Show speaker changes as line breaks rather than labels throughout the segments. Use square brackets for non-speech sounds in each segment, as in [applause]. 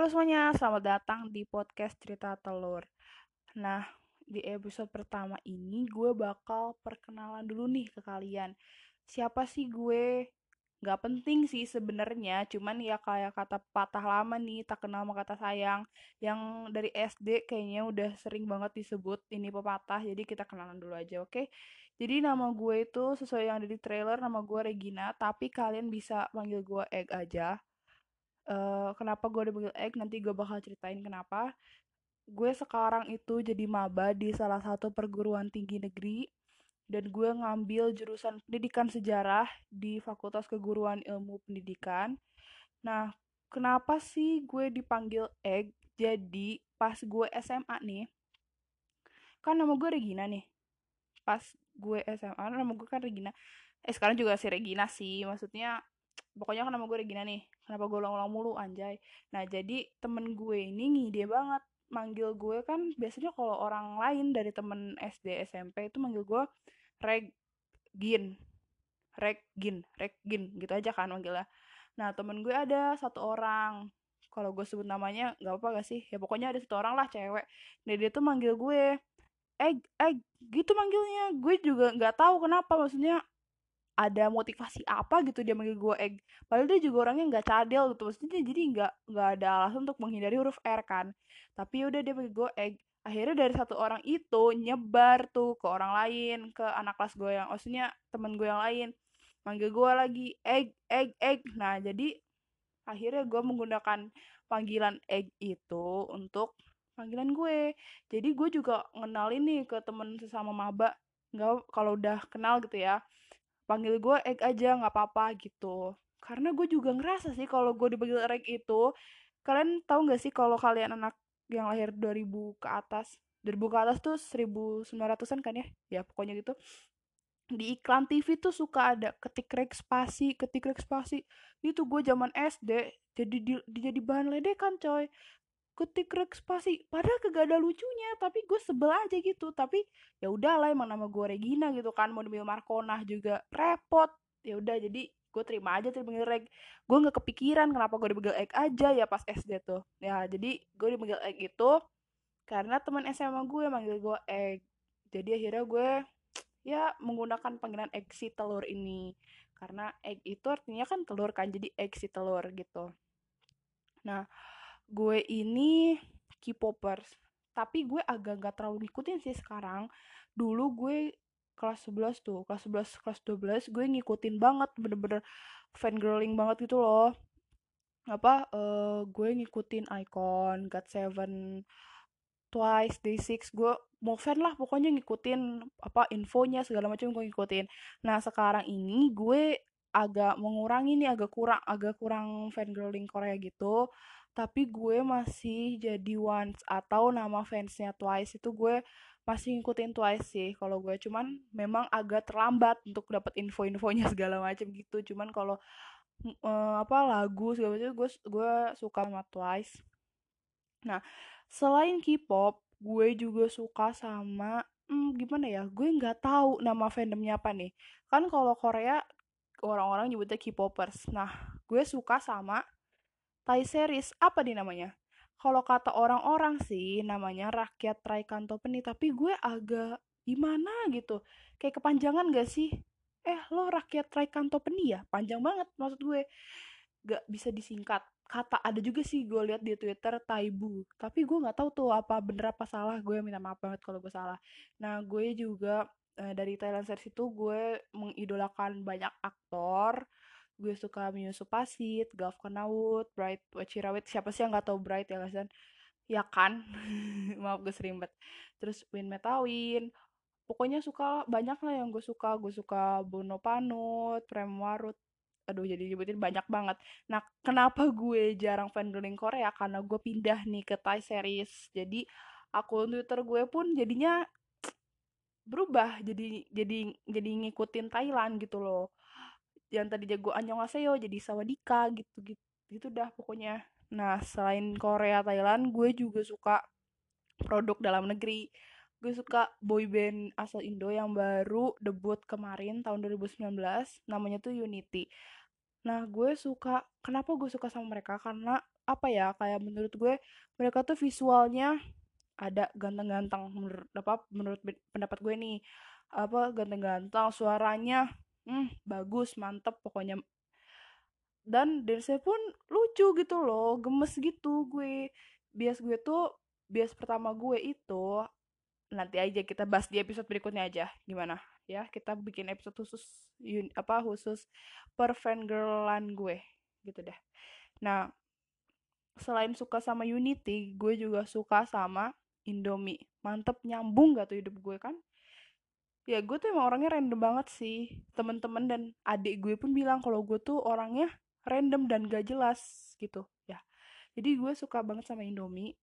Halo semuanya, selamat datang di podcast Cerita Telur. Nah, di episode pertama ini gue bakal perkenalan dulu nih ke kalian. Siapa sih gue? Gak penting sih sebenarnya, cuman ya kayak kata patah lama nih, tak kenal sama kata sayang. Yang dari SD kayaknya udah sering banget disebut ini pepatah, jadi kita kenalan dulu aja, oke? Jadi nama gue itu sesuai yang ada di trailer, nama gue Regina, tapi kalian bisa panggil gue Egg aja uh, kenapa gue dipanggil Egg nanti gue bakal ceritain kenapa gue sekarang itu jadi maba di salah satu perguruan tinggi negeri dan gue ngambil jurusan pendidikan sejarah di Fakultas Keguruan Ilmu Pendidikan. Nah, kenapa sih gue dipanggil Egg? Jadi pas gue SMA nih, kan nama gue Regina nih. Pas gue SMA, nama gue kan Regina. Eh sekarang juga si Regina sih, maksudnya pokoknya kan nama gue Regina nih kenapa gue ulang-ulang mulu? Anjay. Nah jadi temen gue ini ngide banget. Manggil gue kan biasanya kalau orang lain dari temen SD SMP itu manggil gue Regin Regin Regin gitu aja kan manggilnya. Nah temen gue ada satu orang. Kalau gue sebut namanya nggak apa-apa gak sih? Ya pokoknya ada satu orang lah cewek. Dan dia tuh manggil gue eh eh gitu manggilnya. Gue juga nggak tahu kenapa maksudnya ada motivasi apa gitu dia manggil gue egg. Padahal dia juga orangnya nggak cadel gitu maksudnya jadi nggak nggak ada alasan untuk menghindari huruf R kan. Tapi ya udah dia manggil gue egg. Akhirnya dari satu orang itu nyebar tuh ke orang lain ke anak kelas gue yang maksudnya temen gue yang lain. Manggil gue lagi egg egg egg. Nah jadi akhirnya gue menggunakan panggilan egg itu untuk panggilan gue. Jadi gue juga ngenalin nih ke temen sesama maba. Nggak kalau udah kenal gitu ya panggil gue egg aja nggak apa-apa gitu. Karena gue juga ngerasa sih kalau gue dipanggil egg itu kalian tahu nggak sih kalau kalian anak yang lahir 2000 ke atas? 2000 ke atas tuh 1900-an kan ya? Ya pokoknya gitu. Di iklan TV tuh suka ada ketik rek spasi ketik rek spasi. Itu gue zaman SD jadi di, jadi bahan ledekan coy ketik rek spasi. Padahal kagak ada lucunya tapi gue sebel aja gitu. Tapi ya udah lah emang nama gue Regina gitu kan mau dipanggil Markona juga repot. Ya udah jadi gue terima aja dipanggil Reg. Gue nggak kepikiran kenapa gue dipanggil Egg aja ya pas SD tuh. Ya jadi gue dipanggil Egg itu karena teman SMA gue manggil gue Egg jadi akhirnya gue ya menggunakan panggilan egg si telur ini. Karena egg itu artinya kan telur kan jadi egg si telur gitu. Nah gue ini K-popers. Tapi gue agak gak terlalu ngikutin sih sekarang. Dulu gue kelas 11 tuh kelas 11 kelas 12 gue ngikutin banget bener-bener fan girling banget gitu loh. Apa uh, gue ngikutin Icon, GOT7, Twice, Day6 gue mau fan lah pokoknya ngikutin apa infonya segala macam gue ngikutin. Nah sekarang ini gue agak mengurangi nih agak kurang agak kurang fan girling Korea gitu tapi gue masih jadi once atau nama fansnya Twice itu gue masih ngikutin Twice sih kalau gue. Cuman memang agak terlambat untuk dapat info-infonya [laughs] segala macam gitu. Cuman kalau uh, apa lagu segala macam gue gue suka sama Twice. Nah selain K-pop gue juga suka sama hmm, gimana ya gue nggak tahu nama fandomnya apa nih. Kan kalau Korea orang-orang nyebutnya K-popers. Nah gue suka sama Thai series apa nih namanya? Kalau kata orang-orang sih namanya rakyat Traikanto Peni tapi gue agak gimana gitu? Kayak kepanjangan gak sih? Eh lo rakyat Traikanto Peni ya? Panjang banget maksud gue. Gak bisa disingkat. Kata ada juga sih gue lihat di Twitter Taibu tapi gue nggak tahu tuh apa bener apa salah. Gue minta maaf banget kalau gue salah. Nah gue juga eh, dari Thailand series itu gue mengidolakan banyak aktor gue suka Mio Supasit, Gav Kenawut, Bright Wachirawit, siapa sih yang gak tau Bright ya kan? Ya kan, [laughs] maaf gue sering banget. Terus Win Metawin, pokoknya suka banyak lah yang gue suka. Gue suka Bono Panut, Prem Warut, aduh jadi nyebutin banyak banget. Nah, kenapa gue jarang fangirling Korea? Karena gue pindah nih ke Thai series. Jadi akun Twitter gue pun jadinya [tsk] berubah jadi jadi jadi ngikutin Thailand gitu loh yang tadi jago Annyeonghaseyo jadi Sawadika gitu gitu gitu dah pokoknya. Nah selain Korea Thailand gue juga suka produk dalam negeri. Gue suka boyband asal Indo yang baru debut kemarin tahun 2019 namanya tuh Unity. Nah gue suka kenapa gue suka sama mereka? Karena apa ya kayak menurut gue mereka tuh visualnya ada ganteng-ganteng menurut apa menurut pendapat gue nih. Apa ganteng-ganteng suaranya hmm, bagus mantep pokoknya. Dan dance pun lucu gitu loh gemes gitu gue. Bias gue tuh bias pertama gue itu nanti aja kita bahas di episode berikutnya aja gimana? Ya kita bikin episode khusus apa khusus per fangirlan gue gitu deh. Nah selain suka sama Unity gue juga suka sama Indomie. Mantep nyambung gak tuh hidup gue kan ya gue tuh emang orangnya random banget sih. Temen-temen dan adik gue pun bilang kalau gue tuh orangnya random dan gak jelas gitu. Ya jadi gue suka banget sama Indomie.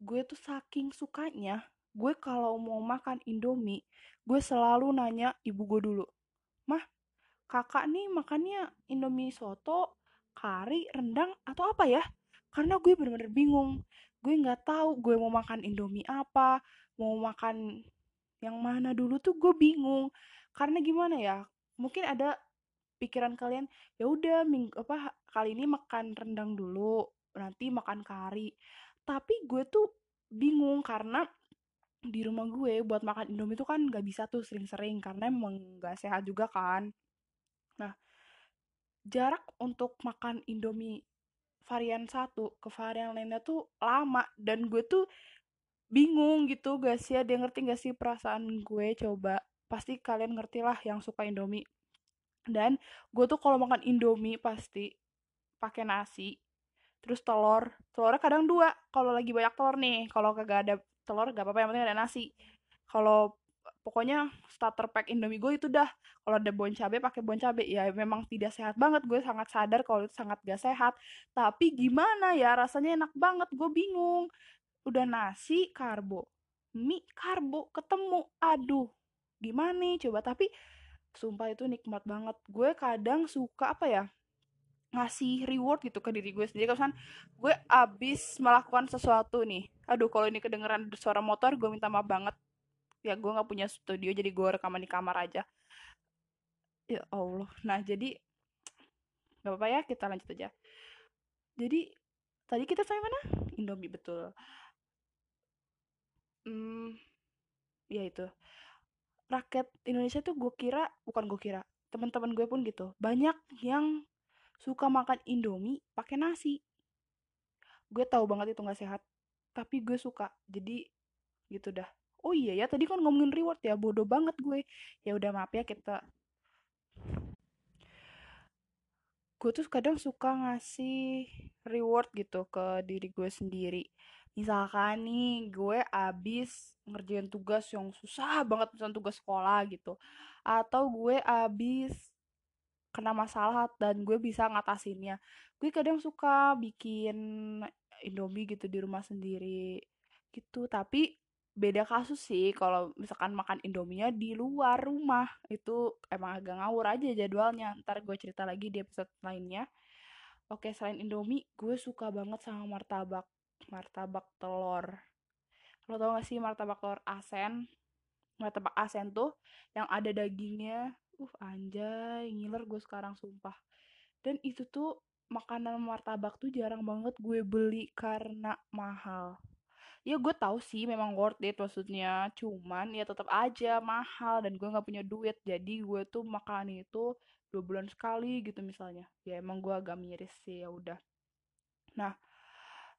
Gue tuh saking sukanya gue kalau mau makan Indomie gue selalu nanya ibu gue dulu mah kakak nih makannya Indomie soto kari rendang atau apa ya? Karena gue bener-bener bingung. Gue nggak tahu gue mau makan Indomie apa mau makan yang mana dulu tuh gue bingung karena gimana ya mungkin ada pikiran kalian ya udah minggu apa kali ini makan rendang dulu nanti makan kari tapi gue tuh bingung karena di rumah gue buat makan Indomie itu kan gak bisa tuh sering-sering karena emang gak sehat juga kan. Nah, jarak untuk makan Indomie varian satu ke varian lainnya tuh lama dan gue tuh bingung gitu gak sih? Ada yang ngerti gak sih perasaan gue? Coba pasti kalian ngerti lah yang suka Indomie. Dan gue tuh kalau makan Indomie pasti pakai nasi terus telur. Telurnya kadang dua kalau lagi banyak telur nih. Kalau kagak ada telur gak apa-apa yang penting ada nasi. Kalau pokoknya starter pack Indomie gue itu dah. Kalau ada bon cabe pakai bon cabe ya memang tidak sehat banget. Gue sangat sadar kalau itu sangat gak sehat. Tapi gimana ya? Rasanya enak banget. Gue bingung udah nasi karbo. Mie karbo. Ketemu. Aduh gimana nih coba? Tapi sumpah itu nikmat banget. Gue kadang suka apa ya ngasih reward gitu ke diri gue sendiri. Kalau gue abis melakukan sesuatu nih. Aduh kalau ini kedengeran suara motor gue minta maaf banget. Ya gue nggak punya studio jadi gue rekaman di kamar aja. Ya allah. Nah jadi nggak apa-apa ya kita lanjut aja. Jadi tadi kita sampai mana? Indomie betul hmm ya itu. Rakyat Indonesia tuh gue kira bukan gue kira teman-teman gue pun gitu banyak yang suka makan Indomie pakai nasi. Gue tahu banget itu nggak sehat tapi gue suka jadi gitu dah. Oh iya ya tadi kan ngomongin reward ya bodoh banget gue. Ya udah maaf ya kita gue tuh kadang suka ngasih reward gitu ke diri gue sendiri misalkan nih gue abis ngerjain tugas yang susah banget misalnya tugas sekolah gitu atau gue abis kena masalah dan gue bisa ngatasinnya. Gue kadang suka bikin indomie gitu di rumah sendiri gitu tapi beda kasus sih kalau misalkan makan indominya di luar rumah. Itu emang agak ngawur aja jadwalnya ntar gue cerita lagi di episode lainnya. Oke selain indomie gue suka banget sama martabak martabak telur. Lo tau gak sih martabak telur asen martabak asen tuh yang ada dagingnya uh anjay ngiler gue sekarang sumpah. Dan itu tuh makanan martabak tuh jarang banget gue beli karena mahal. Ya gue tahu sih memang worth it maksudnya cuman ya tetap aja mahal dan gue nggak punya duit. Jadi gue tuh makan itu dua bulan sekali gitu misalnya. Ya emang gue agak miris sih ya udah. Nah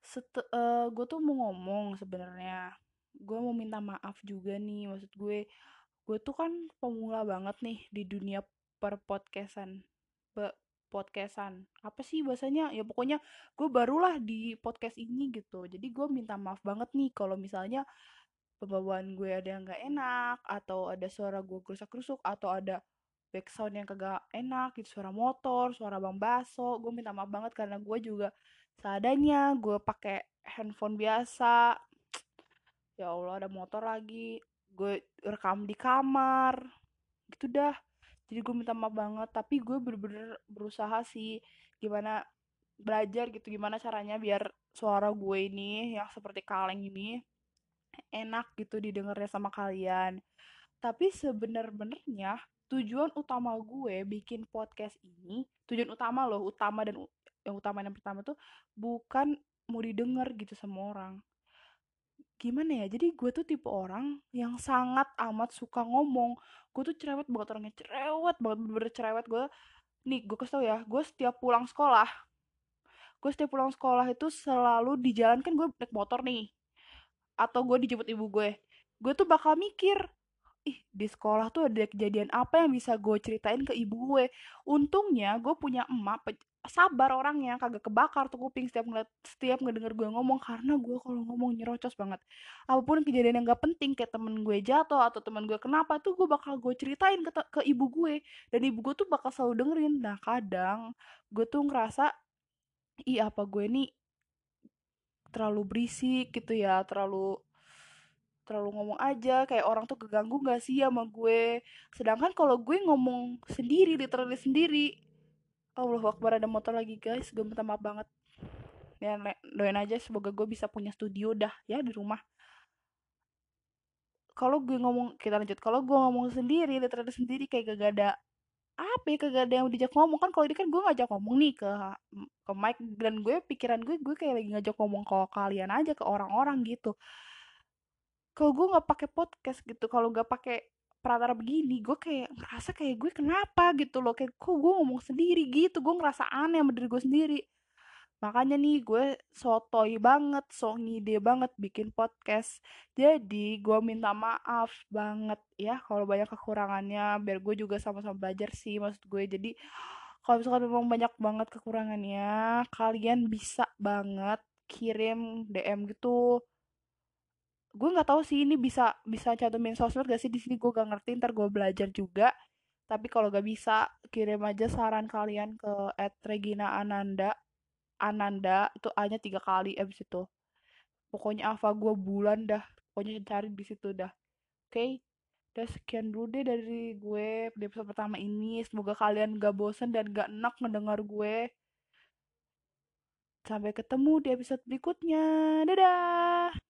set uh, gue tuh mau ngomong sebenarnya. Gue mau minta maaf juga nih maksud gue gue tuh kan pemula banget nih di dunia per podcastan Be podcastan. Apa sih bahasanya? Ya pokoknya gue barulah di podcast ini gitu. Jadi gue minta maaf banget nih kalau misalnya pembawaan gue ada yang gak enak atau ada suara gue gerusak gerusuk atau ada background yang kagak enak gitu suara motor suara bang baso gue minta maaf banget karena gue juga seadanya gue pakai handphone biasa. [tsk] Ya allah ada motor lagi. Gue rekam di kamar. Gitu dah. Jadi gue minta maaf banget tapi gue bener-bener berusaha sih gimana belajar gitu gimana caranya biar suara gue ini yang seperti kaleng ini enak gitu didengarnya sama kalian. Tapi sebener-benernya tujuan utama gue bikin podcast ini tujuan utama loh utama dan yang utama yang pertama tuh bukan mau didengar gitu sama orang. Gimana ya jadi gue tuh tipe orang yang sangat amat suka ngomong. Gue tuh cerewet banget orangnya cerewet banget bener-bener cerewet. Gue nih gue kasih tau ya gue setiap pulang sekolah gue setiap pulang sekolah itu selalu di jalan kan gue naik motor nih atau gue dijemput ibu gue. Gue tuh bakal mikir ih di sekolah tuh ada kejadian apa yang bisa gue ceritain ke ibu gue? Untungnya gue punya emak sabar orangnya kagak kebakar tuh kuping setiap ngeliat setiap ngedenger gue ngomong karena gue kalau ngomong nyerocos banget. Apa pun kejadian yang gak penting kayak temen gue jatuh atau temen gue kenapa tuh gue bakal gue ceritain ke, ke ibu gue. Dan ibu gue tuh bakal selalu dengerin. Nah kadang gue tuh ngerasa ih apa gue nih terlalu berisik gitu ya terlalu terlalu ngomong aja kayak orang tuh keganggu gak sih sama gue? Sedangkan kalau gue ngomong sendiri literally sendiri Allah Akbar ada motor lagi guys gue minta maaf banget. Ya doain aja semoga gue bisa punya studio dah ya di rumah. Kalau gue ngomong kita lanjut. Kalau gue ngomong sendiri literally sendiri kayak gak ada apa ya kagak ada yang dijak ngomong. Kan kalau ini kan gue ngajak ngomong nih ke ke Mike dan gue pikiran gue gue kayak lagi ngajak ngomong ke kalian aja ke orang-orang gitu kalau gue nggak pakai podcast gitu kalau nggak pakai perantara begini gue kayak ngerasa kayak gue kenapa gitu loh kayak kok gue ngomong sendiri gitu gue ngerasa aneh sama diri gue sendiri. Makanya nih gue sotoy banget so ngide banget bikin podcast. Jadi gue minta maaf banget ya kalau banyak kekurangannya biar gue juga sama-sama belajar sih maksud gue. Jadi kalau misalkan memang banyak banget kekurangannya kalian bisa banget kirim DM gitu gue nggak tahu sih ini bisa bisa cantumin sosmed gak sih? Di sini gue gak ngerti ntar gue belajar juga. Tapi kalau gak bisa kirim aja saran kalian ke @regina ananda ananda itu a nya tiga kali abis itu. Pokoknya apa gue bulan dah. Pokoknya cari di situ dah. Oke? Okay? udah sekian dulu deh dari gue di episode pertama ini. Semoga kalian gak bosen dan gak enak ngedengar gue. Sampai ketemu di episode berikutnya. Dadah